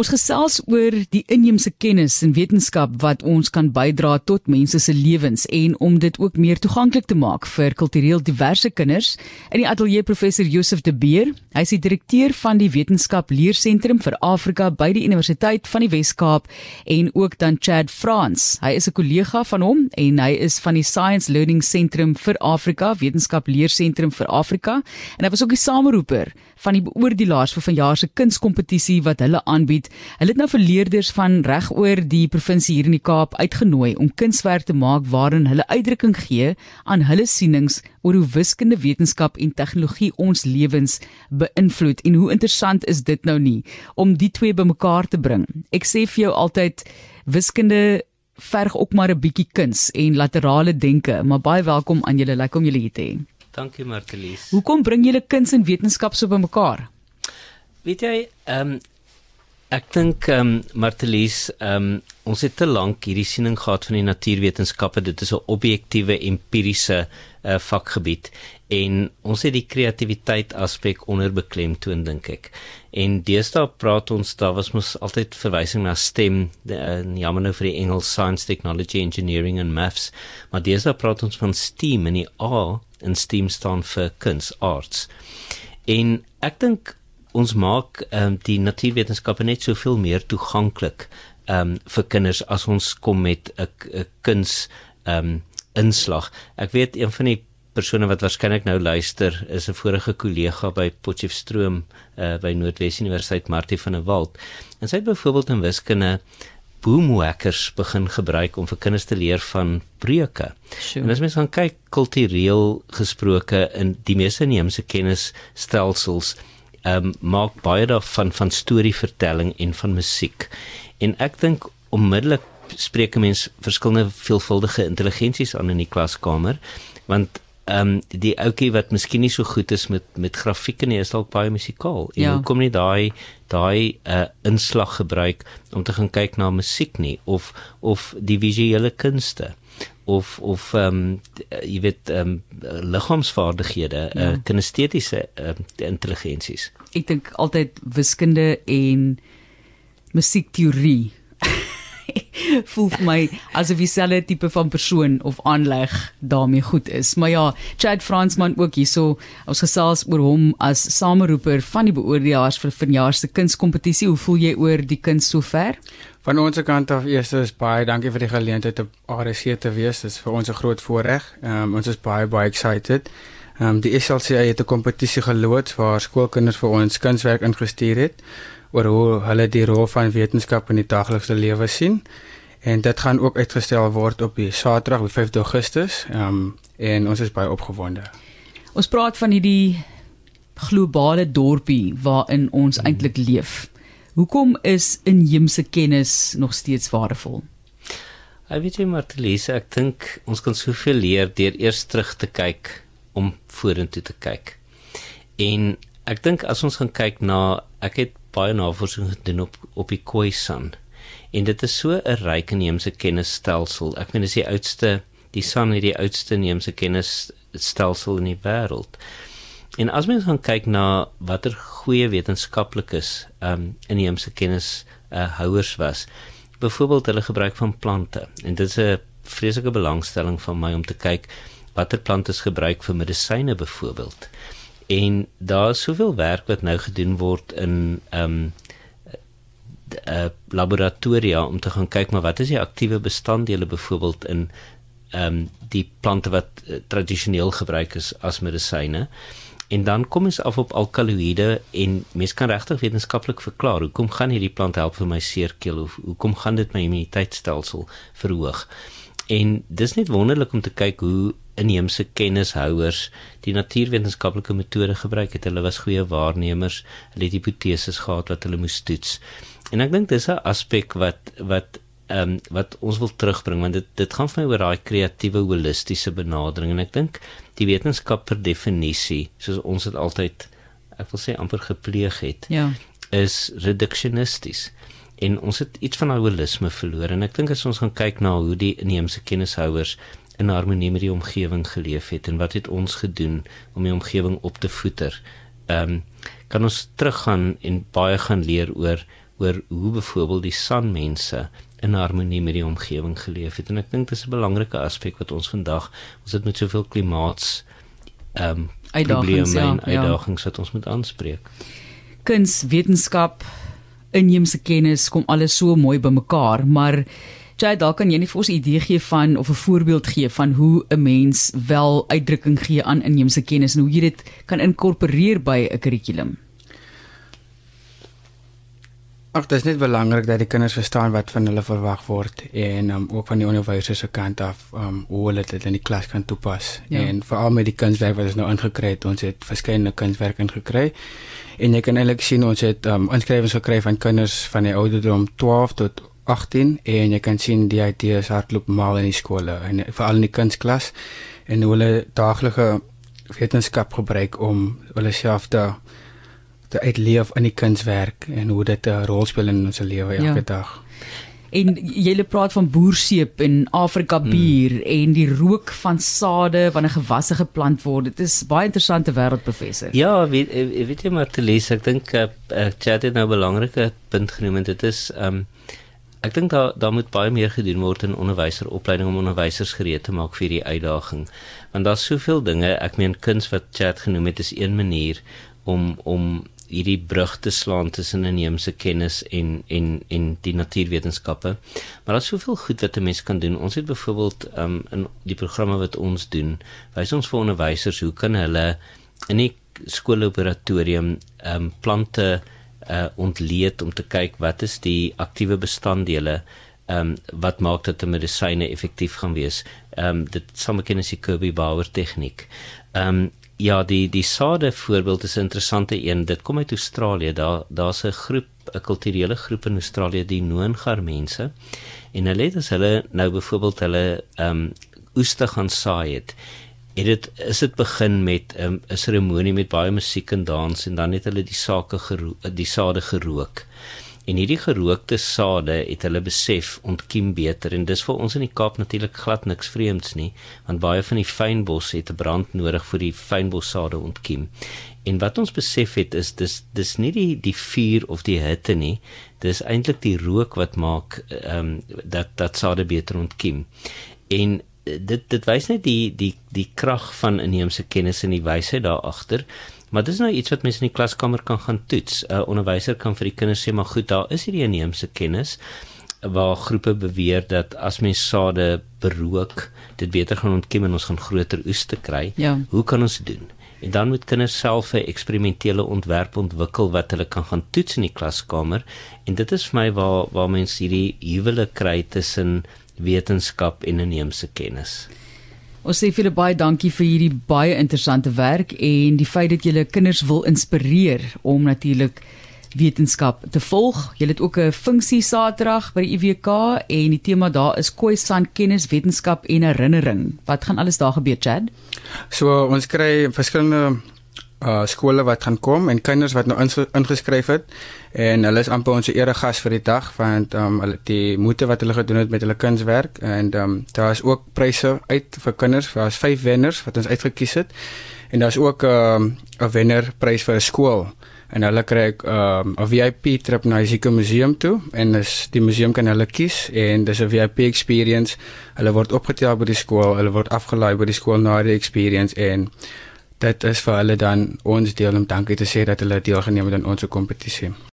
Ons gesels oor die inheemse kennis en wetenskap wat ons kan bydra tot mense se lewens en om dit ook meer toeganklik te maak vir kultureel diverse kinders. In die ateljee professor Josef de Beer, hy is die direkteur van die Wetenskap Leersentrum vir Afrika by die Universiteit van die Wes-Kaap en ook dan Chad Frans. Hy is 'n kollega van hom en hy is van die Science Learning Sentrum vir Afrika, Wetenskap Leersentrum vir Afrika en hy was ook die sameroeper van die beoordelaars vir vanjaar se kunskompetisie wat hulle aanbied. Hulle het nou vir leerders van regoor die provinsie hier in die Kaap uitgenooi om kunswerk te maak waarin hulle uitdrukking gee aan hulle sienings oor hoe wiskunde, wetenskap en tegnologie ons lewens beïnvloed. En hoe interessant is dit nou nie om die twee bymekaar te bring? Ek sê vir jou altyd wiskunde verg ook maar 'n bietjie kuns en laterale denke, maar baie welkom aan julle, lekker om julle hier te hê. Dankie Martelies. Hoekom bring julle kuns en wetenskap so bymekaar? Weet jy, ehm um, ek dink ehm um, Martelies, ehm um, ons het te lank hierdie siening gehad van die natuurwetenskappe. Dit is 'n objektiewe empiriese uh, vakgebied en ons het die kreatiwiteit aspek onderbeklemtoon dink ek. En deesdae praat ons daar was mos altyd verwysing na STEM, uh, jammer nou vir die Engels Science, Technology, Engineering and Maths, maar deesdae praat ons van STEAM en die A in STEAM staan vir kuns, arts. En ek dink ons maak ehm um, die natuurwetenskappe net soveel meer toeganklik ehm um, vir kinders as ons kom met 'n kuns ehm um, inslag. Ek weet een van die persone wat waarskynlik nou luister is 'n vorige kollega by Potchefstroom uh, by Noordwes Universiteit Martie van der Walt. En sy het byvoorbeeld in wiskunde boomwackers begin gebruik om vir kinders te leer van breuke. Sure. En as mens gaan kyk kultureel gesproke in die meeste inheemse kennisstelsels, um, maak baie daarvan van storievertelling en van musiek. En ek dink onmiddellik spreek 'n mens verskillende veelvuldige intelligensies aan in die klaskamer, want ehm um, die ouetjie wat miskien nie so goed is met met grafieke nie, is dalk baie musikaal. En ja. hoekom nie daai daai 'n uh, inslag gebruik om te gaan kyk na musiek nie of of die visuele kunste of of ehm um, jy weet ehm um, liggaamsvaardighede, ja. uh, kinestetiese uh, intelligensies. Ek dink altyd wiskunde en musiekteorie voel vir my asof dieselfde tipe van persoon of aanleg daarmee goed is. Maar ja, Chad Fransman ook hierso, ons gesels oor hom as sameroeper van die beoordelaars vir vanjaar se kunskompetisie. Hoe voel jy oor die kuns sover? Van ons kant af eers is baie dankie vir die geleentheid om RC te wees. Dit is vir ons 'n groot voorreg. Um, ons is baie baie excited. Ehm um, die SLCA het 'n kompetisie geloods waar skoolkinders vir ons kunswerk ingestuur het oor hoe hulle die rol van wetenskap in die daaglikse lewe sien. En dit gaan ook uitgestel word op die Saterdag, die 5de Augustus. Ehm um, en ons is baie opgewonde. Ons praat van hierdie globale dorpie waarin ons hmm. eintlik leef. Hoekom is inheemse kennis nog steeds waardevol? Ek weet jy Martelies, ek dink ons kan soveel leer deur eers terug te kyk om vorentoe te kyk. En ek dink as ons gaan kyk na ek het baie navorsing gedoen op op die Khoisan. En dit is so 'n ryk inheemse kennisstelsel. Ek meen dis die oudste, die San het die oudste inheemse kennisstelsel in die wêreld. En as mens gaan kyk na watter goeie wetenskaplikes um inheemse kennis uh, houers was. Byvoorbeeld hulle gebruik van plante. En dit is 'n vreeslike belangstelling van my om te kyk watter plante is gebruik vir medisyne byvoorbeeld en daar is soveel werk wat nou gedoen word in ehm um, uh, laboratoria om te gaan kyk maar wat is die aktiewe bestanddele byvoorbeeld in ehm um, die plante wat uh, tradisioneel gebruik is as medisyne en dan kom ons af op alkaloïde en mens kan regtig wetenskaplik verklaar hoekom gaan hierdie plant help vir my seerkeel of hoekom gaan dit my immuniteitstelsel verhoog en dis net wonderlik om te kyk hoe inheemse kennishouers die natuurwetenskaplike metode gebruik het. Hulle was goeie waarnemers. Hulle het hipoteses gehad wat hulle moes toets. En ek dink dis 'n aspek wat wat ehm um, wat ons wil terugbring want dit dit gaan vir my oor daai kreatiewe holistiese benadering. En ek dink die wetenskap per definisie soos ons dit altyd ek wil sê amper gepleeg het ja. is reductionisties. En ons het iets van daai holisme verloor. En ek dink as ons gaan kyk na hoe die inheemse kennishouers in harmonie met die omgewing geleef het en wat het ons gedoen om die omgewing op te voeder. Ehm um, kan ons teruggaan en baie gaan leer oor oor hoe byvoorbeeld die sanmense in harmonie met die omgewing geleef het en ek dink dis 'n belangrike aspek wat ons vandag ons het met soveel klimaats ehm um, uitdagings ja, en ja. uitdagings ja. wat ons moet aanspreek. Kuns, wetenskap, inheemse kennis kom alles so mooi bymekaar, maar jy dalk kan jy net vir ons 'n idee gee van of 'n voorbeeld gee van hoe 'n mens wel uitdrukking gee aan inheemse kennis en hoe jy dit kan inkorporeer by 'n kurrikulum. Ag, dit is net belangrik dat die kinders verstaan wat van hulle verwag word en um, ook van die onderwysers se kant af um, hoe hulle dit in die klas kan toepas. Ja. En veral met die kunswerk wat ons nou ingekry het, ons het verskeie kunswerke ingekry. En jy kan eintlik sien ons het um, inskrywings gekry van kinders van die ouderdom 12 tot 18 en jy kan sien die idees hardloop mal in die skole en veral in die kunsklas en hoe hulle daaglikse wetenskap gebruik om hulle self te te uitleef in die kunswerk en hoe dit 'n rol speel in ons lewe elke ja. dag. En jy lê praat van boerseep en Afrika hmm. bier hmm. en die rook van sade wanneer gewasse geplant word. Dit is baie interessante wêreld professor. Ja, weet weet jy maar te lees, ek dink ek uh, chat het nou 'n belangrike punt genoem en dit is um ek dink daar daar moet baie meer gedoen word in onderwyseropleiding om onderwysers gereed te maak vir die uitdaging. Want daar's soveel dinge, ek meen kuns wat chat genoem het is een manier om om hierdie brug te slaan tussen inheemse kennis en en en die natuurwetenskappe. Maar daar's soveel goed wat 'n mens kan doen. Ons het byvoorbeeld um, in die programme wat ons doen, wys ons vir onderwysers hoe kan hulle in die skoolaboratorium um, plante uh, ontleed om te kyk wat is die aktiewe bestanddele ehm um, wat maak dat 'n medisyne effektief gaan wees. Ehm um, dit same kennis die Kirby Bauer tegniek. Ehm um, Ja, die die sade voorbeeld is 'n interessante een. Dit kom uit Australië. Daar daar's 'n groep, 'n kulturele groep in Australië, die Noongar mense. En hulle het as hulle nou byvoorbeeld hulle ehm um, oeste gaan saai het, het dit is dit begin met ehm, 'n um, seremonie met baie musiek en dans en dan het hulle die sake die sade gerook. En hierdie gerookte sade het hulle besef ontkiem beter en dis vir ons in die Kaap natuurlik glad niks vreemds nie want baie van die fynbos het 'n brand nodig vir die fynbossade ontkiem. En wat ons besef het is dis dis nie die die vuur of die hitte nie, dis eintlik die rook wat maak ehm um, dat dat sade beter ontkiem. En dit dit wys net die die die krag van inheemse kennis en die wysheid daar agter. Maar dis nou iets wat mense in die klaskamer kan gaan toets. 'n uh, Onderwyser kan vir die kinders sê maar goed, daar is hierdie inheemse kennis waar groepe beweer dat as mens sade berook, dit beter gaan ontkiem en ons gaan groter oes te kry. Ja. Hoe kan ons dit doen? En dan moet kinders self 'n eksperimentele ontwerp ontwikkel wat hulle kan gaan toets in die klaskamer en dit is vir my waar waar mense hierdie huwelik kry tussen wetenskap en inheemse kennis. Ons sê vir julle baie dankie vir hierdie baie interessante werk en die feit dat julle kinders wil inspireer om natuurlik wetenskap te volg. Julle het ook 'n funksie Saterdag by die IWK en die tema daar is Khoisan kennis, wetenskap en herinnering. Wat gaan alles daar gebeur, Chad? So ons kry verskillende uh skole wat gaan kom en kinders wat nou ingeskryf het en hulle is amper ons eregas vir die dag want um hulle die moeite wat hulle gedoen het met hulle kunswerk en um daar is ook pryse uit vir kinders daar's vyf wenners wat ons uitgekies het en daar's ook 'n um, 'n wenner prys vir 'n skool en hulle kry um 'n VIP trip na Zika museum toe en dis die museum kan hulle kies en dis 'n VIP experience. Hulle word opgetel by die skool hulle word afgelaai by die skool na die experience en dit is vir hulle dan ons deel om dankie te sê dat hulle deelgeneem het aan ons kompetisie.